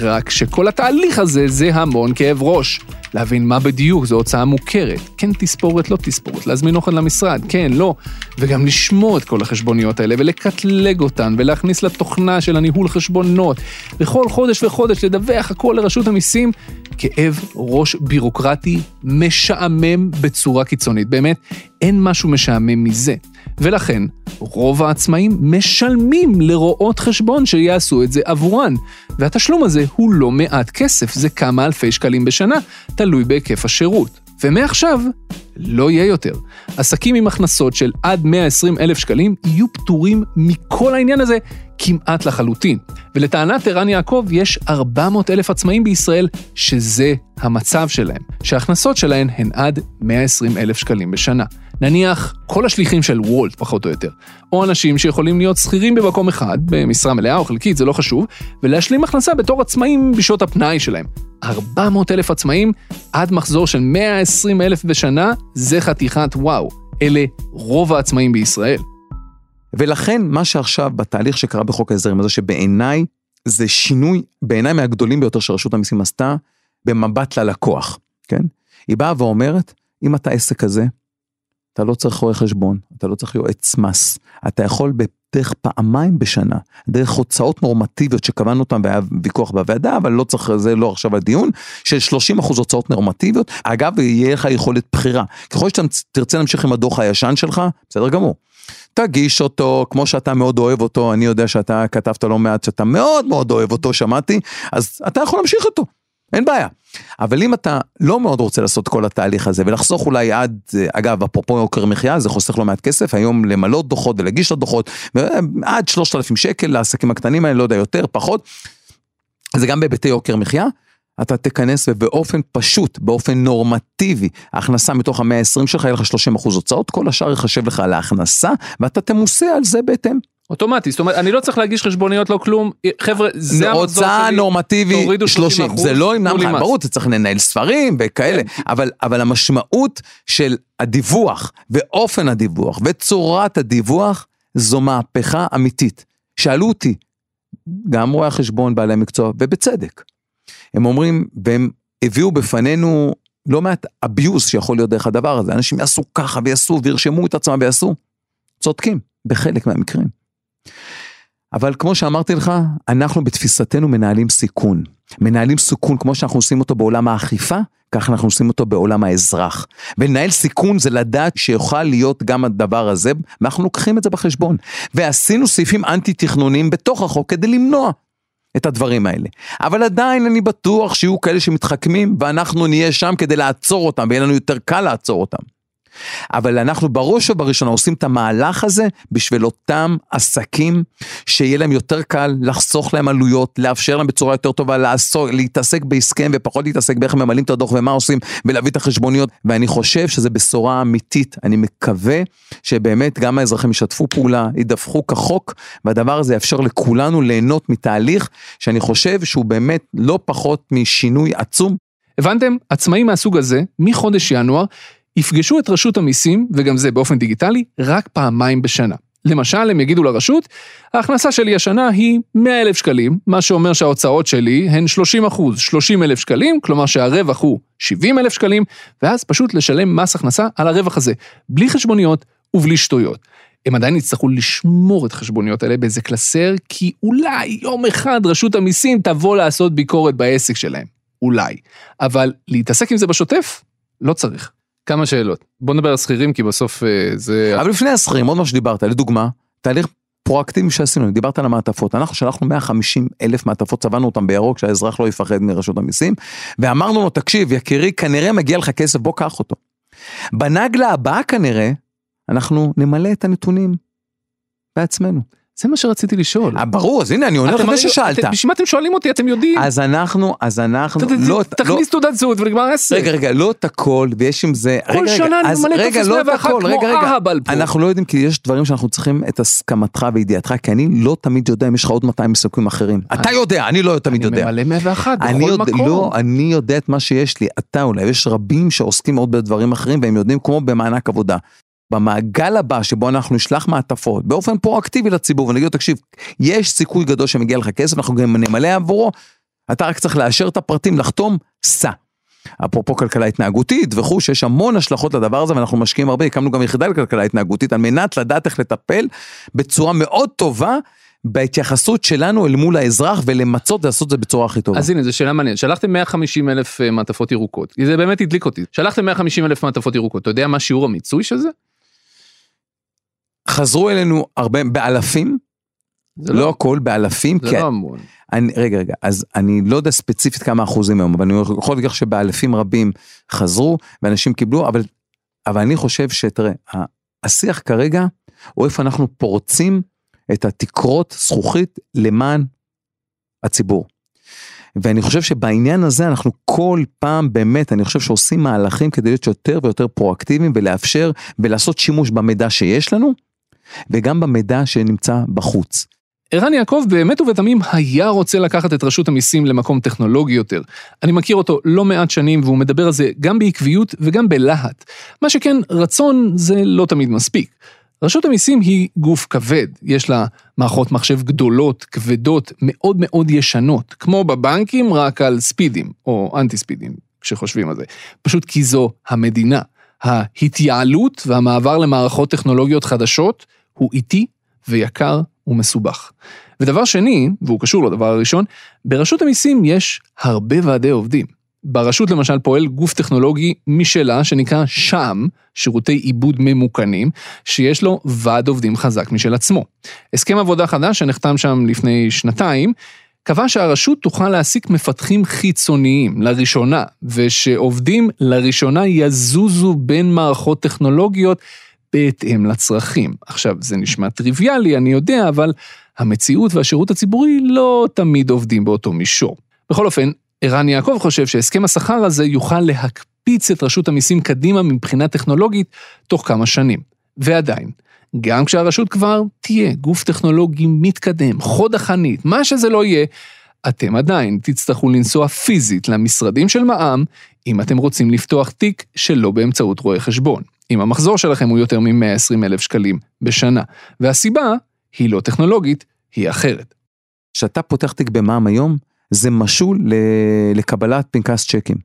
רק שכל התהליך הזה זה המון כאב ראש. להבין מה בדיוק זו הוצאה מוכרת, כן תספורת, לא תספורת, להזמין אוכל למשרד, כן, לא, וגם לשמור את כל החשבוניות האלה ולקטלג אותן ולהכניס לתוכנה של הניהול חשבונות, וכל חודש וחודש לדווח הכל לרשות המיסים, כאב ראש בירוקרטי משעמם בצורה קיצונית. באמת, אין משהו משעמם מזה. ולכן, רוב העצמאים משלמים לרואות חשבון שיעשו את זה עבורן. והתשלום הזה הוא לא מעט כסף, זה כמה אלפי שקלים בשנה, תלוי בהיקף השירות. ומעכשיו, לא יהיה יותר. עסקים עם הכנסות של עד 120 אלף שקלים יהיו פטורים מכל העניין הזה כמעט לחלוטין. ולטענת ערן יעקב, יש 400 אלף עצמאים בישראל שזה המצב שלהם, שההכנסות שלהם הן עד 120 אלף שקלים בשנה. נניח כל השליחים של וולט פחות או יותר, או אנשים שיכולים להיות שכירים במקום אחד, במשרה מלאה או חלקית, זה לא חשוב, ולהשלים הכנסה בתור עצמאים בשעות הפנאי שלהם. 400 אלף עצמאים עד מחזור של 120 אלף בשנה, זה חתיכת וואו. אלה רוב העצמאים בישראל. ולכן מה שעכשיו בתהליך שקרה בחוק ההסדרים הזה שבעיניי זה שינוי בעיניי מהגדולים ביותר שרשות המיסים עשתה במבט ללקוח, כן? היא באה ואומרת אם אתה עסק כזה אתה לא צריך רואה חשבון, אתה לא צריך יועץ מס, אתה יכול דרך פעמיים בשנה, דרך הוצאות נורמטיביות שקבענו אותן והיה ויכוח בוועדה, אבל לא צריך, זה לא עכשיו הדיון, של 30 אחוז הוצאות נורמטיביות, אגב, יהיה לך יכולת בחירה. ככל שאתה תרצה להמשיך עם הדוח הישן שלך, בסדר גמור. תגיש אותו כמו שאתה מאוד אוהב אותו, אני יודע שאתה כתבת לא מעט שאתה מאוד מאוד אוהב אותו, שמעתי, אז אתה יכול להמשיך אותו. אין בעיה. אבל אם אתה לא מאוד רוצה לעשות כל התהליך הזה ולחסוך אולי עד, אגב, אפרופו יוקר מחיה, זה חוסך לא מעט כסף, היום למלא דוחות ולהגיש את הדוחות, עד 3,000 שקל לעסקים הקטנים האלה, לא יודע, יותר, פחות. זה גם בהיבטי יוקר מחיה, אתה תיכנס ובאופן פשוט, באופן נורמטיבי, ההכנסה מתוך המאה ה-20 שלך יהיה לך 30 אחוז הוצאות, כל השאר יחשב לך על ההכנסה, ואתה תמוסה על זה בהתאם. אוטומטי, זאת אומרת, אני לא צריך להגיש חשבוניות, לא כלום, חבר'ה, זה המחזור הוצאה שלי, נורמטיבי תורידו 30, 30%, זה לא ימנע לך. ברור, אתה צריך לנהל ספרים וכאלה, אבל, אבל המשמעות של הדיווח ואופן הדיווח וצורת הדיווח זו מהפכה אמיתית. שאלו אותי, גם רואי החשבון, בעלי המקצוע, ובצדק. הם אומרים, והם הביאו בפנינו לא מעט abuse שיכול להיות דרך הדבר הזה, אנשים יעשו ככה ויעשו וירשמו את עצמם ויעשו. צודקים, בחלק מהמקרים. אבל כמו שאמרתי לך, אנחנו בתפיסתנו מנהלים סיכון. מנהלים סיכון כמו שאנחנו עושים אותו בעולם האכיפה, כך אנחנו עושים אותו בעולם האזרח. ולנהל סיכון זה לדעת שיוכל להיות גם הדבר הזה, ואנחנו לוקחים את זה בחשבון. ועשינו סעיפים אנטי תכנוניים בתוך החוק כדי למנוע את הדברים האלה. אבל עדיין אני בטוח שיהיו כאלה שמתחכמים, ואנחנו נהיה שם כדי לעצור אותם, ויהיה לנו יותר קל לעצור אותם. אבל אנחנו בראש ובראשונה עושים את המהלך הזה בשביל אותם עסקים שיהיה להם יותר קל לחסוך להם עלויות, לאפשר להם בצורה יותר טובה לעסוק, להתעסק בהסכם ופחות להתעסק באיך ממלאים את הדוח ומה עושים ולהביא את החשבוניות. ואני חושב שזה בשורה אמיתית, אני מקווה שבאמת גם האזרחים ישתפו פעולה, ידווחו כחוק והדבר הזה יאפשר לכולנו ליהנות מתהליך שאני חושב שהוא באמת לא פחות משינוי עצום. הבנתם? עצמאים מהסוג הזה, מחודש ינואר, יפגשו את רשות המיסים, וגם זה באופן דיגיטלי, רק פעמיים בשנה. למשל, הם יגידו לרשות, ההכנסה שלי השנה היא 100 אלף שקלים, מה שאומר שההוצאות שלי הן 30 אחוז, 30 אלף שקלים, כלומר שהרווח הוא 70 אלף שקלים, ואז פשוט לשלם מס הכנסה על הרווח הזה, בלי חשבוניות ובלי שטויות. הם עדיין יצטרכו לשמור את החשבוניות האלה באיזה קלסר, כי אולי יום אחד רשות המיסים תבוא לעשות ביקורת בעסק שלהם. אולי. אבל להתעסק עם זה בשוטף? לא צריך. כמה שאלות. בוא נדבר על שכירים, כי בסוף אה, זה... אבל לפני השכירים, עוד מה שדיברת, לדוגמה, תהליך פרואקטיבי שעשינו, דיברת על המעטפות, אנחנו שלחנו 150 אלף מעטפות, צבענו אותם בירוק, שהאזרח לא יפחד מרשות המיסים, ואמרנו לו, תקשיב, יקירי, כנראה מגיע לך כסף, בוא קח אותו. בנגלה הבאה כנראה, אנחנו נמלא את הנתונים בעצמנו. זה מה שרציתי לשאול. אה, ברור, אז הנה, אני עונה לפני הרי- ששאלת. בשביל מה אתם שואלים אותי? אתם יודעים. אז אנחנו, אז אנחנו, לא, לא, תכניס תעודת זהות ונגמר העסק. רגע, רגע, לא את הכל, ויש עם זה, כל רגע, שנה אני אז ממלא רגע, טופס לא את 101 הכל, כמו רגע, רגע, אהבל פה. אנחנו לא יודעים כי יש דברים שאנחנו צריכים את הסכמתך וידיעתך, כי אני לא תמיד יודע אם יש לך עוד 200 עיסוקים אחרים. אתה יודע, אני לא תמיד אני יודע. ממלא 101 אני בכל מקום. לא, אני יודע את מה שיש לי, אתה אולי, יש רבים שעוסקים מאוד בדברים אחרים והם יודעים כמו במענק עבודה. במעגל הבא שבו אנחנו נשלח מעטפות באופן פרואקטיבי לציבור ונגיד לו תקשיב, יש סיכוי גדול שמגיע לך כסף, אנחנו גם נמלא עבורו, אתה רק צריך לאשר את הפרטים, לחתום, סע. אפרופו כלכלה התנהגותית וכו', שיש המון השלכות לדבר הזה ואנחנו משקיעים הרבה, הקמנו גם יחידה לכלכלה התנהגותית על מנת לדעת איך לטפל בצורה מאוד טובה בהתייחסות שלנו אל מול האזרח ולמצות ולעשות את זה בצורה הכי טובה. אז הנה, זו שאלה מעניינת. שלחתם 150 אלף אה, מעטפות ירוקות. זה באמת הדליק אותי. שלחתם 150 אלף מעטפות ירוקות. אתה יודע מה שיעור המיצוי של זה? חזרו אלינו הרבה, באלפים, זה לא הכל, באלפים, זה כי... לא המון. אני, רגע, רגע, אז אני לא יודע ספציפית כמה אחוזים היום, אבל אני יכול להגיד לך שבאלפים רבים חזרו ואנשים קיבלו, אבל, אבל אני חושב שתראה, השיח כרגע הוא איפה אנחנו פורצים את התקרות זכוכית למען הציבור. ואני חושב שבעניין הזה אנחנו כל פעם באמת, אני חושב שעושים מהלכים כדי להיות יותר ויותר פרואקטיביים ולאפשר ולעשות שימוש במידע שיש לנו, וגם במידע שנמצא בחוץ. ערן יעקב באמת ובתמים היה רוצה לקחת את רשות המיסים למקום טכנולוגי יותר. אני מכיר אותו לא מעט שנים והוא מדבר על זה גם בעקביות וגם בלהט. מה שכן, רצון זה לא תמיד מספיק. רשות המיסים היא גוף כבד, יש לה מערכות מחשב גדולות, כבדות, מאוד מאוד ישנות, כמו בבנקים רק על ספידים, או אנטי ספידים, כשחושבים על זה. פשוט כי זו המדינה. ההתייעלות והמעבר למערכות טכנולוגיות חדשות הוא איטי ויקר ומסובך. ודבר שני, והוא קשור לדבר הראשון, ברשות המיסים יש הרבה ועדי עובדים. ברשות למשל פועל גוף טכנולוגי משלה שנקרא שע"ם, שירותי עיבוד ממוכנים, שיש לו ועד עובדים חזק משל עצמו. הסכם עבודה חדש שנחתם שם לפני שנתיים, קבע שהרשות תוכל להעסיק מפתחים חיצוניים לראשונה, ושעובדים לראשונה יזוזו בין מערכות טכנולוגיות בהתאם לצרכים. עכשיו, זה נשמע טריוויאלי, אני יודע, אבל המציאות והשירות הציבורי לא תמיד עובדים באותו מישור. בכל אופן, ערן יעקב חושב שהסכם השכר הזה יוכל להקפיץ את רשות המיסים קדימה מבחינה טכנולוגית תוך כמה שנים. ועדיין, גם כשהרשות כבר תהיה גוף טכנולוגי מתקדם, חוד החנית, מה שזה לא יהיה, אתם עדיין תצטרכו לנסוע פיזית למשרדים של מע"מ, אם אתם רוצים לפתוח תיק שלא באמצעות רואה חשבון. אם המחזור שלכם הוא יותר מ-120 אלף שקלים בשנה, והסיבה היא לא טכנולוגית, היא אחרת. כשאתה פותח תיק במע"מ היום, זה משול לקבלת פנקס צ'קים.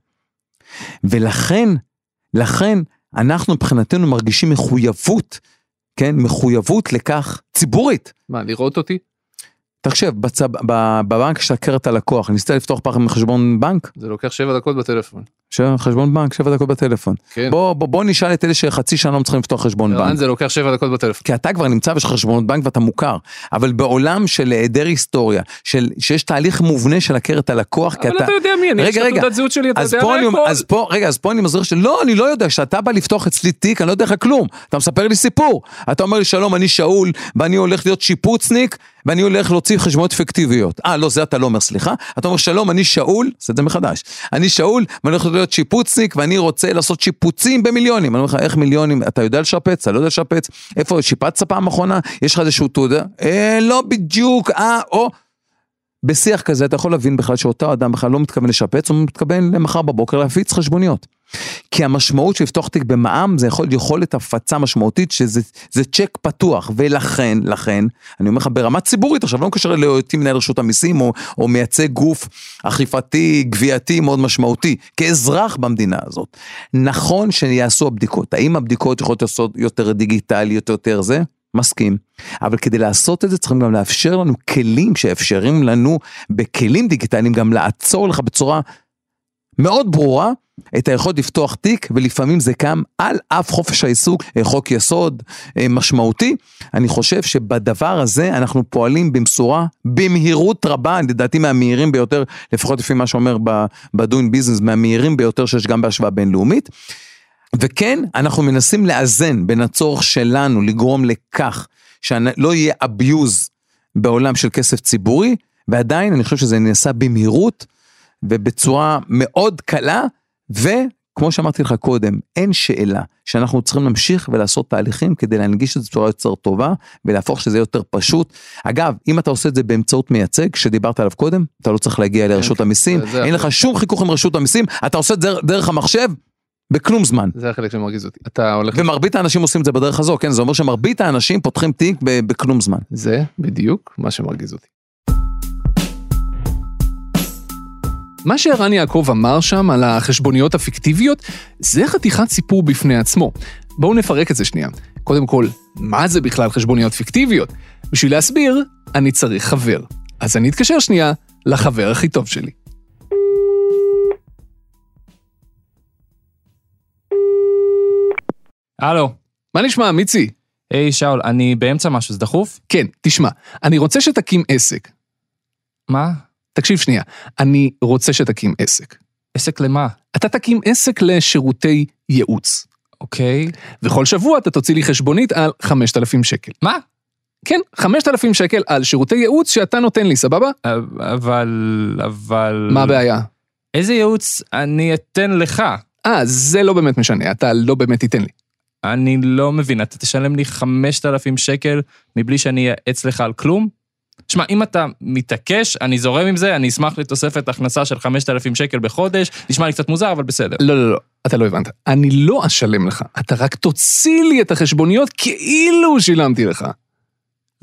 ולכן, לכן, אנחנו מבחינתנו מרגישים מחויבות, כן, מחויבות לכך ציבורית. מה, לראות אותי? תחשב, בצ... בבנק יש הכרת הלקוח, ניסית לפתוח פעם חשבון בנק? זה לוקח שבע דקות בטלפון. חשבון בנק, שבע דקות בטלפון. כן. בוא, בוא, בוא נשאל את אלה שחצי שנה לא מצליחים לפתוח חשבון בנק. זה לוקח שבע דקות בטלפון. כי אתה כבר נמצא ויש לך חשבונות בנק ואתה מוכר, אבל בעולם של היעדר היסטוריה, של, שיש תהליך מובנה של הכרת הלקוח, כי אבל אתה... אתה יודע מי, אני, רגע, רגע. תעודת זהות שלי, אתה אז יודע הכל. אז פה, רגע, אז פה אני מסביר שלא, אני לא יודע, כשאתה בא לפתוח אצלי תיק, אני לא יודע לך כלום. אתה מספר לי סיפור. אתה אומר לי, שלום, אני שאול, ואני הולך להיות שיפוצניק, ואני הולך להוציא חשבונות פיקטיביות. אה, לא, זה אתה לא אומר, סליחה. אתה אומר, שלום, אני שאול, עושה את זה מחדש. אני שאול, ואני הולך להיות שיפוצניק, ואני רוצה לעשות שיפוצים במיליונים. אני אומר לך, איך מיליונים? אתה יודע לשפץ? אתה לא יודע לשפץ? איפה, שיפצת פעם אחרונה? יש לך איזשהו תעודה? אה, לא בדיוק, אה, או... בשיח כזה אתה יכול להבין בכלל שאותו אדם בכלל לא מתכוון לשפץ, הוא מתכוון למחר בבוקר להפיץ חשבוניות. כי המשמעות של לפתוח תיק במע"מ זה יכול יכולת הפצה משמעותית שזה זה צ'ק פתוח. ולכן לכן אני אומר לך ברמה ציבורית עכשיו לא מקשר להיותי מנהל רשות המיסים או, או מייצג גוף אכיפתי גבייתי מאוד משמעותי כאזרח במדינה הזאת. נכון שיעשו הבדיקות. האם הבדיקות יכולות לעשות יותר דיגיטליות יותר זה? מסכים, אבל כדי לעשות את זה צריכים גם לאפשר לנו כלים שאפשרים לנו בכלים דיגיטליים גם לעצור לך בצורה מאוד ברורה את היכולת לפתוח תיק ולפעמים זה קם על אף חופש העיסוק, אה, חוק יסוד אה, משמעותי. אני חושב שבדבר הזה אנחנו פועלים במשורה, במהירות רבה, לדעתי מהמהירים ביותר, לפחות לפי מה שאומר ב-doing business, מהמהירים ביותר שיש גם בהשוואה בינלאומית. וכן, אנחנו מנסים לאזן בין הצורך שלנו לגרום לכך שלא יהיה abuse בעולם של כסף ציבורי, ועדיין אני חושב שזה נעשה במהירות ובצורה מאוד קלה, וכמו שאמרתי לך קודם, אין שאלה שאנחנו צריכים להמשיך ולעשות תהליכים כדי להנגיש את זה בצורה יותר טובה ולהפוך שזה יותר פשוט. אגב, אם אתה עושה את זה באמצעות מייצג, שדיברת עליו קודם, אתה לא צריך להגיע לרשות המיסים, זה- זה אין לך שום חיכוך עם רשות המיסים, אתה עושה את זה דרך המחשב, בכלום זמן. זה החלק שמרגיז אותי. אתה הולך... ומרבית האנשים עושים את זה בדרך הזו, כן? זה אומר שמרבית האנשים פותחים תיק בכלום זמן. זה בדיוק מה שמרגיז אותי. מה שערן יעקב אמר שם על החשבוניות הפיקטיביות, זה חתיכת סיפור בפני עצמו. בואו נפרק את זה שנייה. קודם כל, מה זה בכלל חשבוניות פיקטיביות? בשביל להסביר, אני צריך חבר. אז אני אתקשר שנייה לחבר הכי טוב שלי. הלו, מה נשמע, מיצי? היי שאול, אני באמצע משהו, זה דחוף? כן, תשמע, אני רוצה שתקים עסק. מה? תקשיב שנייה, אני רוצה שתקים עסק. עסק למה? אתה תקים עסק לשירותי ייעוץ. אוקיי. וכל שבוע אתה תוציא לי חשבונית על 5,000 שקל. מה? כן, 5,000 שקל על שירותי ייעוץ שאתה נותן לי, סבבה? אבל... אבל... מה הבעיה? איזה ייעוץ אני אתן לך? אה, זה לא באמת משנה, אתה לא באמת תיתן לי. אני לא מבין, אתה תשלם לי 5,000 שקל מבלי שאני אייעץ לך על כלום? שמע, אם אתה מתעקש, אני זורם עם זה, אני אשמח לתוספת הכנסה של 5,000 שקל בחודש, נשמע לי קצת מוזר, אבל בסדר. לא, לא, לא, אתה לא הבנת. אני לא אשלם לך, אתה רק תוציא לי את החשבוניות כאילו שילמתי לך.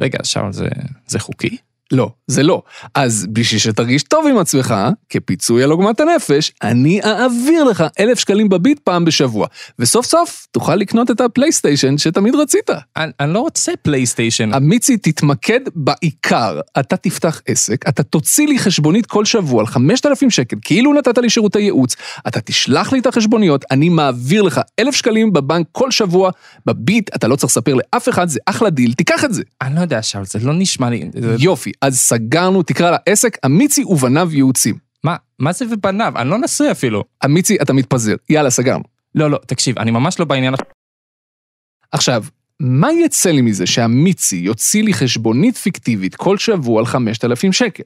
רגע, שאול, זה, זה חוקי? לא, זה לא. אז בשביל שתרגיש טוב עם עצמך, כפיצוי על עוגמת הנפש, אני אעביר לך אלף שקלים בביט פעם בשבוע. וסוף סוף תוכל לקנות את הפלייסטיישן שתמיד רצית. אני, אני לא רוצה פלייסטיישן. אמיצי, תתמקד בעיקר. אתה תפתח עסק, אתה תוציא לי חשבונית כל שבוע על 5,000 שקל, כאילו נתת לי שירותי ייעוץ, אתה תשלח לי את החשבוניות, אני מעביר לך אלף שקלים בבנק כל שבוע, בביט, אתה לא צריך לספר לאף אחד, זה אחלה דיל, תיקח את זה. אני לא יודע, שאול, זה לא נשמע לי... יופי, אז סגרנו, תקרא לעסק אמיצי ובניו ייעוצים. מה, מה זה ובניו? אני לא נשוי אפילו. אמיצי, אתה מתפזר. יאללה, סגרנו. לא, לא, תקשיב, אני ממש לא בעניין... עכשיו, מה יצא לי מזה שהמיצי יוציא לי חשבונית פיקטיבית כל שבוע על 5,000 שקל?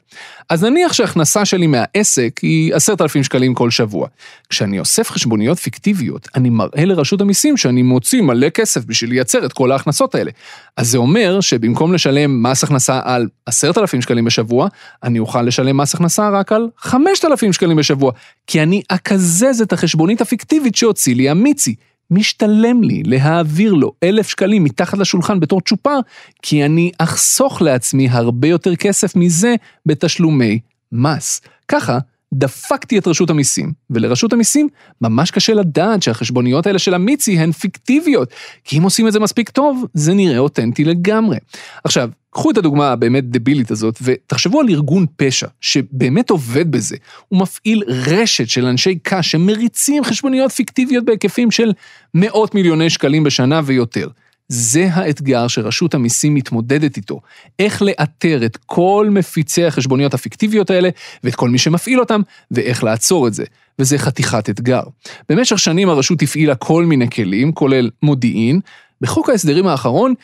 אז נניח שההכנסה שלי מהעסק היא 10,000 שקלים כל שבוע. כשאני אוסף חשבוניות פיקטיביות, אני מראה לרשות המיסים שאני מוציא מלא כסף בשביל לייצר את כל ההכנסות האלה. אז זה אומר שבמקום לשלם מס הכנסה על 10,000 שקלים בשבוע, אני אוכל לשלם מס הכנסה רק על 5,000 שקלים בשבוע, כי אני אקזז את החשבונית הפיקטיבית שהוציא לי המיצי. משתלם לי להעביר לו אלף שקלים מתחת לשולחן בתור צ'ופר, כי אני אחסוך לעצמי הרבה יותר כסף מזה בתשלומי מס. ככה, דפקתי את רשות המיסים, ולרשות המיסים ממש קשה לדעת שהחשבוניות האלה של המיצי הן פיקטיביות, כי אם עושים את זה מספיק טוב, זה נראה אותנטי לגמרי. עכשיו, קחו את הדוגמה הבאמת דבילית הזאת, ותחשבו על ארגון פשע, שבאמת עובד בזה. הוא מפעיל רשת של אנשי קש שמריצים חשבוניות פיקטיביות בהיקפים של מאות מיליוני שקלים בשנה ויותר. זה האתגר שרשות המיסים מתמודדת איתו, איך לאתר את כל מפיצי החשבוניות הפיקטיביות האלה ואת כל מי שמפעיל אותם, ואיך לעצור את זה. וזה חתיכת אתגר. במשך שנים הרשות הפעילה כל מיני כלים, כולל מודיעין, בחוק ההסדרים האחרון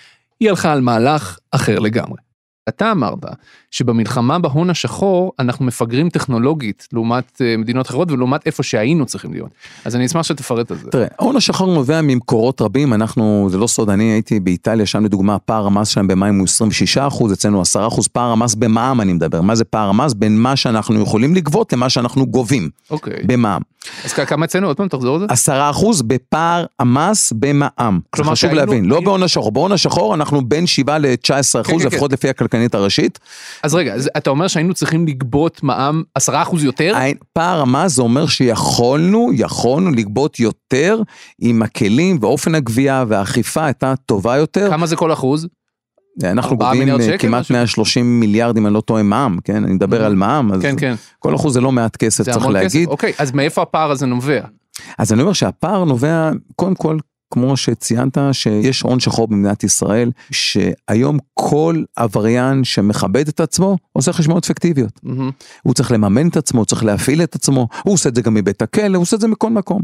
היא הלכה על מהלך אחר לגמרי. אתה אמרת שבמלחמה בהון השחור אנחנו מפגרים טכנולוגית לעומת אה, מדינות אחרות ולעומת איפה שהיינו צריכים להיות. אז אני אשמח שתפרט על זה. תראה, ההון השחור נובע ממקורות רבים, אנחנו, זה לא סוד, אני הייתי באיטליה, שם לדוגמה פער המס שלהם במים הוא 26 אחוז, אצלנו 10 אחוז, פער המס במע"מ אני מדבר, מה זה פער המס? בין מה שאנחנו יכולים לגבות למה שאנחנו גובים אוקיי. במע"מ. אז כמה אצלנו? עוד פעם תחזור על זה. 10 אחוז בפער המס במע"מ. כלומר חשוב שהיינו- להבין, לא בהון השחור, בהון השחור אנחנו בין 7 ל-19 כן, אחוז, כן. לפחות לפי הכלכלנית הראשית. אז רגע, אז אתה אומר שהיינו צריכים לגבות מע"מ 10% יותר? אין- פער המס זה אומר שיכולנו, יכולנו לגבות יותר אם הכלים ואופן הגבייה והאכיפה הייתה טובה יותר. כמה זה כל אחוז? אנחנו גובים אה, כמעט משהו? 130 מיליארד אם אני לא טועה מע"מ, כן? אני מדבר Mhm. על מע"מ, אז כן, כן. כל אחוז זה לא מעט כסף צריך כסף. להגיד. אוקיי, אז מאיפה הפער הזה נובע? אז אני אומר שהפער נובע, קודם כל, כמו שציינת, שיש הון שחור במדינת ישראל, שהיום כל עבריין שמכבד את עצמו עושה חשבונות פיקטיביות. מהמם. הוא צריך לממן את עצמו, הוא צריך להפעיל את עצמו, הוא עושה את זה גם מבית הכלא, הוא עושה את זה מכל מקום.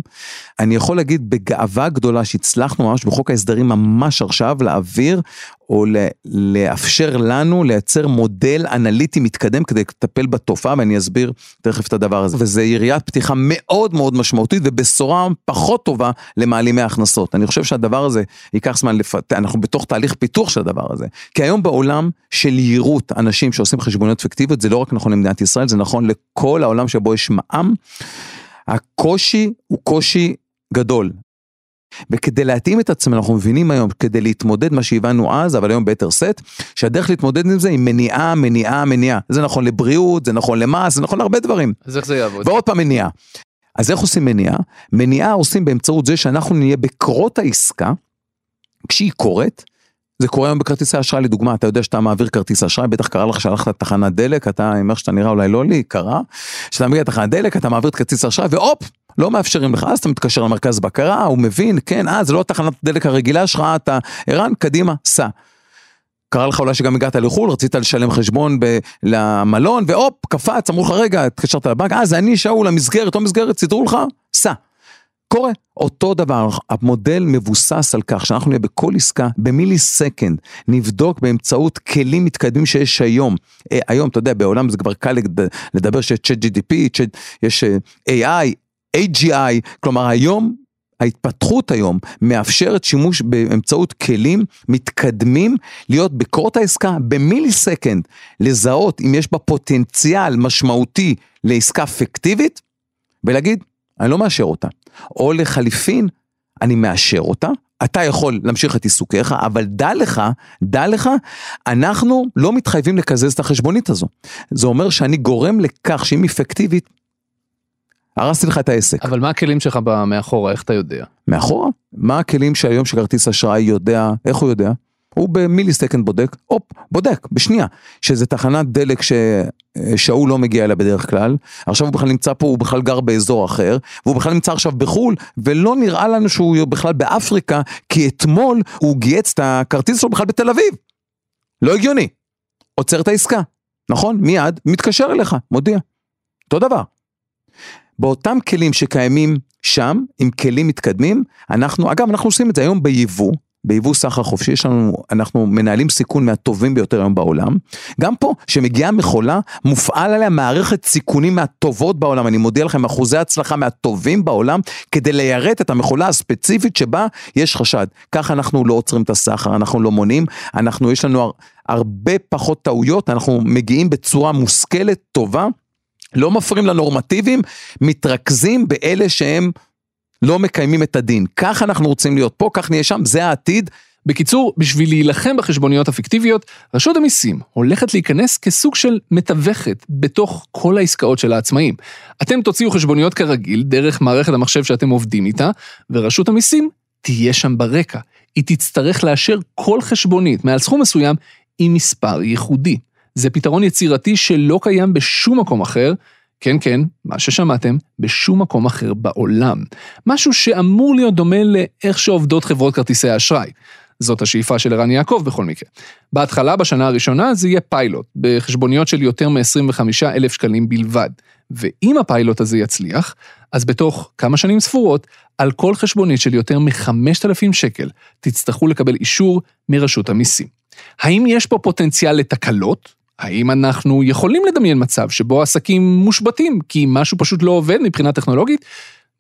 אני יכול להגיד בגאווה גדולה שהצלחנו ממש בחוק ההסדרים ממש עכשיו להעביר או לאפשר לנו לייצר מודל אנליטי מתקדם כדי לטפל בתופעה ואני אסביר תכף את הדבר הזה. וזה יריית פתיחה מאוד מאוד משמעותית ובשורה פחות טובה למעלימי ההכנסות. אני חושב שהדבר הזה ייקח זמן לפתח, אנחנו בתוך תהליך פיתוח של הדבר הזה. כי היום בעולם של יהירות אנשים שעושים חשבוניות פיקטיביות זה לא רק נכון למדינת ישראל זה נכון לכל העולם שבו יש מע"מ. הקושי הוא קושי גדול. וכדי להתאים את עצמנו אנחנו מבינים היום כדי להתמודד מה שהבנו אז אבל היום ביתר שאת שהדרך להתמודד עם זה היא מניעה מניעה מניעה זה נכון לבריאות זה נכון למס זה נכון להרבה דברים אז איך זה יעבוד? ועוד פעם מניעה. אז איך עושים מניעה? מניעה עושים באמצעות זה שאנחנו נהיה בקרות העסקה כשהיא קורית. זה קורה היום בכרטיסי אשראי לדוגמה אתה יודע שאתה מעביר כרטיס אשראי בטח קרה לך שהלכת לתחנת דלק אתה עם איך שאתה נראה אולי לא לי קרה. כשאתה מגיע לתחנת דלק אתה מעביר את כרטיס האשראי והופ לא מאפשרים לך אז אתה מתקשר למרכז בקרה הוא מבין כן אה זה לא תחנת דלק הרגילה שלך אתה ערן קדימה סע. קרה לך אולי שגם הגעת לחו"ל, רצית לשלם חשבון ב- למלון, והופ, קפץ, אמרו לך, רגע, התקשרת לבנק, אה, זה אני, שאול, המסגרת, לא מסגרת, סידרו לך, סע. קורה. אותו דבר, המודל מבוסס על כך שאנחנו נהיה בכל עסקה, במילי סקנד, נבדוק באמצעות כלים מתקדמים שיש היום. אה, היום, אתה יודע, בעולם זה כבר קל לד- לדבר שיש צ'אט GDP, יש אה, AI, AGI, כלומר היום ההתפתחות היום מאפשרת שימוש באמצעות כלים מתקדמים להיות בקרות העסקה במילי סקנד, לזהות אם יש בה פוטנציאל משמעותי לעסקה פיקטיבית ולהגיד אני לא מאשר אותה. או לחליפין אני מאשר אותה, אתה יכול להמשיך את עיסוקיך, אבל דע לך, דע לך, אנחנו לא מתחייבים לקזז את החשבונית הזו. זה אומר שאני גורם לכך שאם היא פיקטיבית, הרסתי לך את העסק. אבל מה הכלים שלך מאחורה, איך אתה יודע? מאחורה? מה הכלים שהיום שכרטיס אשראי יודע, איך הוא יודע? הוא במילי סקנד בודק, הופ, בודק, בשנייה, שזה תחנת דלק ששאול לא מגיע אליה בדרך כלל, עכשיו הוא בכלל נמצא פה, הוא בכלל גר באזור אחר, והוא בכלל נמצא עכשיו בחו"ל, ולא נראה לנו שהוא בכלל באפריקה, כי אתמול הוא גייץ את הכרטיס שלו בכלל בתל אביב. לא הגיוני. עוצר את העסקה, נכון? מיד מתקשר אליך, מודיע. אותו דבר. באותם כלים שקיימים שם, עם כלים מתקדמים, אנחנו, אגב, אנחנו עושים את זה היום ביבוא, ביבוא סחר חופשי, יש לנו, אנחנו מנהלים סיכון מהטובים ביותר היום בעולם. גם פה, שמגיעה מכולה, מופעל עליה מערכת סיכונים מהטובות בעולם, אני מודיע לכם, אחוזי הצלחה מהטובים בעולם, כדי ליירט את המכולה הספציפית שבה יש חשד. ככה אנחנו לא עוצרים את הסחר, אנחנו לא מונעים, אנחנו, יש לנו הר, הרבה פחות טעויות, אנחנו מגיעים בצורה מושכלת, טובה, לא מפריעים לנורמטיביים, מתרכזים באלה שהם לא מקיימים את הדין. כך אנחנו רוצים להיות פה, כך נהיה שם, זה העתיד. בקיצור, בשביל להילחם בחשבוניות הפיקטיביות, רשות המיסים הולכת להיכנס כסוג של מתווכת בתוך כל העסקאות של העצמאים. אתם תוציאו חשבוניות כרגיל דרך מערכת המחשב שאתם עובדים איתה, ורשות המיסים תהיה שם ברקע. היא תצטרך לאשר כל חשבונית מעל סכום מסוים עם מספר ייחודי. זה פתרון יצירתי שלא קיים בשום מקום אחר, כן, כן, מה ששמעתם, בשום מקום אחר בעולם. משהו שאמור להיות דומה לאיך שעובדות חברות כרטיסי האשראי. זאת השאיפה של ערן יעקב בכל מקרה. בהתחלה, בשנה הראשונה, זה יהיה פיילוט, בחשבוניות של יותר מ-25 אלף שקלים בלבד. ואם הפיילוט הזה יצליח, אז בתוך כמה שנים ספורות, על כל חשבונית של יותר מ-5,000 שקל, תצטרכו לקבל אישור מרשות המיסים. האם יש פה פוטנציאל לתקלות? האם אנחנו יכולים לדמיין מצב שבו עסקים מושבתים כי משהו פשוט לא עובד מבחינה טכנולוגית?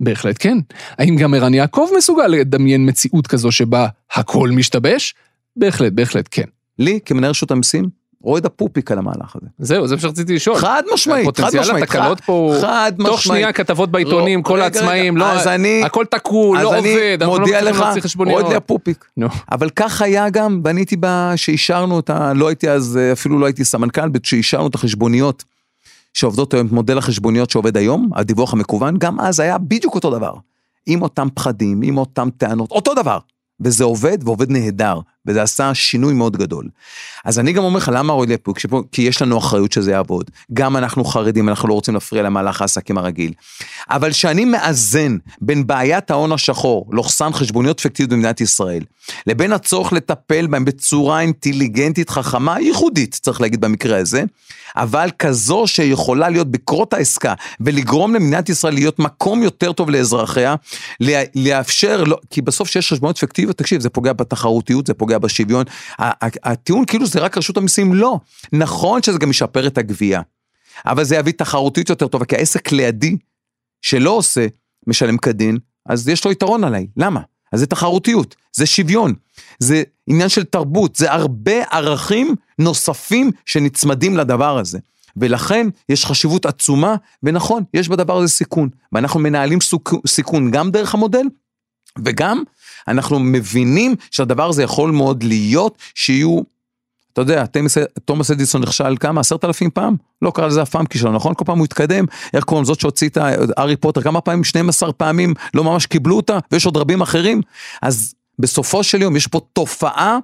בהחלט כן. האם גם ערן יעקב מסוגל לדמיין מציאות כזו שבה הכל משתבש? בהחלט, בהחלט כן. לי, כמנהל רשות המיסים, רועד הפופיק על המהלך הזה. זהו, זה מה שרציתי לשאול. חד משמעית, חד פוטנציאל משמעית. התקלות פה, הוא- חד משמעית. תוך שנייה כתבות בעיתונים, לא, כל רגע, העצמאים, רגע, לא, אז אני- הכל תקול, לא אז אני עובד, אנחנו לא מודיע מצליחים לך, להוציא חשבוניות. רועד לי הפופיק. נו. אבל כך היה גם, ואני הייתי בה, שאישרנו אותה, לא הייתי אז, אפילו לא הייתי סמנכ"ל, שאישרנו את החשבוניות שעובדות היום, את מודל החשבוניות שעובד היום, הדיווח המקוון, גם אז היה בדיוק אותו דבר. עם אותם פחדים, עם אותם טענות, אותו דבר. וזה עובד, ועובד נהדר, וזה עשה שינוי מאוד גדול. אז אני גם אומר לך, למה רועד לי הפופיק? שפה- כי יש לנו אחריות שזה יעבוד. גם אנחנו חרדים, אנחנו לא רוצים להפריע למהלך העסקים הרגיל. אבל כשאני מאזן בין בעיית ההון השחור, לוחסן חשבוניות פיקטיביות במדינת ישראל, לבין הצורך לטפל בהם בצורה אינטליגנטית, חכמה, ייחודית, צריך להגיד במקרה הזה, אבל כזו שיכולה להיות בקרות העסקה ולגרום למדינת ישראל להיות מקום יותר טוב לאזרחיה, לאפשר, לא, כי בסוף שיש חשבוניות פיקטיביות, תקשיב, זה פוגע בתחרותיות, זה פוגע בשוויון. הטיעון כאילו זה רק רשות המיסים, לא. נכון שזה גם ישפר את הגבייה, אבל זה יביא תחרותיות יותר טובה, כי העסק לידי, שלא עושה, משלם כדין, אז יש לו יתרון עליי. למה? אז זה תחרותיות, זה שוויון, זה עניין של תרבות, זה הרבה ערכים נוספים שנצמדים לדבר הזה. ולכן יש חשיבות עצומה, ונכון, יש בדבר הזה סיכון. ואנחנו מנהלים סיכון גם דרך המודל, וגם אנחנו מבינים שהדבר הזה יכול מאוד להיות שיהיו, אתה יודע, תומס- תומאס אדיסון נכשל כמה? עשרת אלפים פעם? לא קרא לזה אף פעם כישלון, נכון? כל פעם הוא התקדם, איך קוראים לזאת שהוציא את הארי פוטר, כמה פעמים? 12 פעמים לא ממש קיבלו אותה, ויש עוד רבים אחרים. אז בסופו של יום יש פה תופעה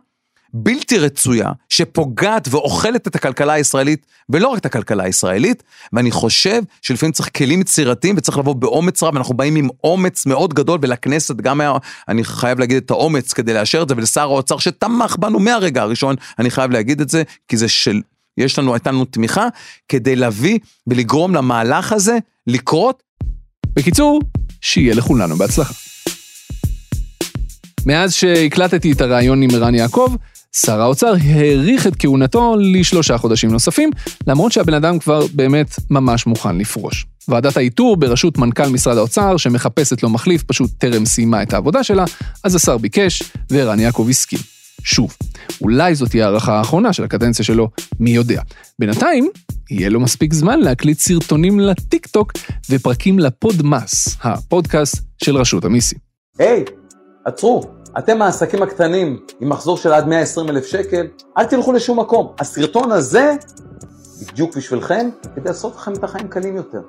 בלתי רצויה, שפוגעת ואוכלת את הכלכלה הישראלית, ולא רק את הכלכלה הישראלית, ואני חושב שלפעמים צריך כלים יצירתיים וצריך לבוא באומץ רב, אנחנו באים עם אומץ מאוד גדול, ולכנסת גם היה, אני חייב להגיד את האומץ כדי לאשר את זה, ולשר האוצר שתמך בנו מהרגע הראשון, אני חייב להגיד את זה, כי זה של, יש לנו, הייתה לנו תמיכה, כדי להביא ולגרום למהלך הזה לקרות. בקיצור, שיהיה לכולנו בהצלחה. מאז שהקלטתי את הראיון עם ערן יעקב, שר האוצר האריך את כהונתו לשלושה חודשים נוספים, למרות שהבן אדם כבר באמת ממש מוכן לפרוש. ועדת האיתור בראשות מנכ"ל משרד האוצר, שמחפשת לו מחליף, פשוט טרם סיימה את העבודה שלה, אז השר ביקש, וערן יעקב הסכים. שוב, אולי זאת תהיה ההארכה האחרונה של הקדנציה שלו, מי יודע. בינתיים, יהיה לו מספיק זמן להקליט סרטונים לטיק טוק ופרקים לפודמאס, הפודקאסט של רשות המיסים. היי, עצרו, אתם העסקים הקטנים עם מחזור של עד 120 אלף שקל, אל תלכו לשום מקום. הסרטון הזה בדיוק בשבילכם, כדי לעשות לכם את החיים קלים יותר.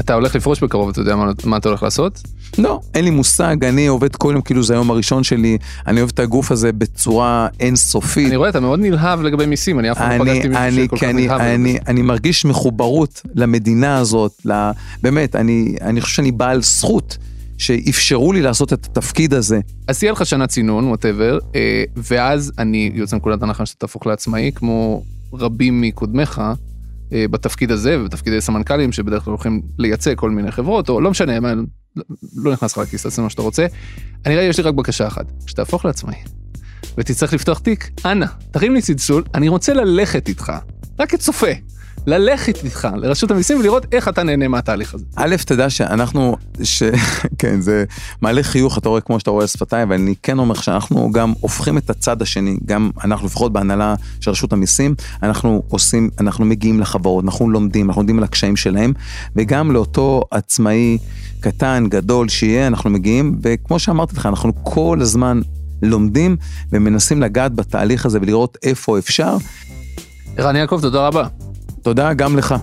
אתה הולך לפרוש בקרוב, אתה יודע מה, מה אתה הולך לעשות? לא, אין לי מושג, אני עובד כל יום כאילו זה היום הראשון שלי, אני אוהב את הגוף הזה בצורה אינסופית. אני רואה, אתה מאוד נלהב לגבי מיסים, אני אף פעם לא אני, פגשתי מישהו אני, שכל כך כי אני, נלהב. אני. אני מרגיש מחוברות למדינה הזאת, ל, באמת, אני, אני חושב שאני בעל זכות שאפשרו לי לעשות את התפקיד הזה. אז תהיה לך שנה צינון, ווטאבר, ואז אני יוצא מנקודת הנחה שאתה תהפוך לעצמאי, כמו רבים מקודמיך, אה, בתפקיד הזה ובתפקידי סמנכ"לים שבדרך כלל הולכים לייצא כל מיני חברות, או לא משנה, מה, לא נכנס לך לכיס, תעשה מה שאתה רוצה. אני רגע, יש לי רק בקשה אחת, שתהפוך לעצמאי. ותצטרך לפתוח תיק, אנא, תרים לי צלצול, אני רוצה ללכת איתך, רק כצופה. ללכת איתך לרשות המיסים ולראות איך אתה נהנה מהתהליך הזה. א', תדע שאנחנו, ש... [laughs] כן, זה מעלה חיוך, אתה רואה כמו שאתה רואה שפתיים, אבל אני כן אומר שאנחנו גם הופכים את הצד השני, גם אנחנו לפחות בהנהלה של רשות המיסים, אנחנו עושים, אנחנו מגיעים לחברות, אנחנו לומדים, אנחנו לומדים על הקשיים שלהם, וגם לאותו עצמאי קטן, גדול, שיהיה, אנחנו מגיעים, וכמו שאמרתי לך, אנחנו כל הזמן לומדים ומנסים לגעת בתהליך הזה ולראות איפה אפשר. ערן יעקב, תודה רבה. תודה גם לך.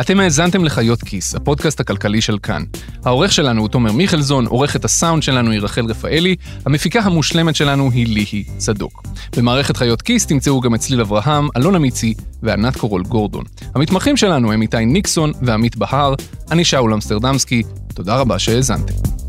אתם האזנתם לחיות כיס, הפודקאסט הכלכלי של כאן. העורך שלנו הוא תומר מיכלזון, עורכת הסאונד שלנו היא רחל רפאלי, המפיקה המושלמת שלנו היא ליהי צדוק. במערכת חיות כיס תמצאו גם את צליל אברהם, אלונה מיצי וענת קורול גורדון. המתמחים שלנו הם איתי ניקסון ועמית בהר, אני שאול אמסטרדמסקי, תודה רבה שהאזנתם.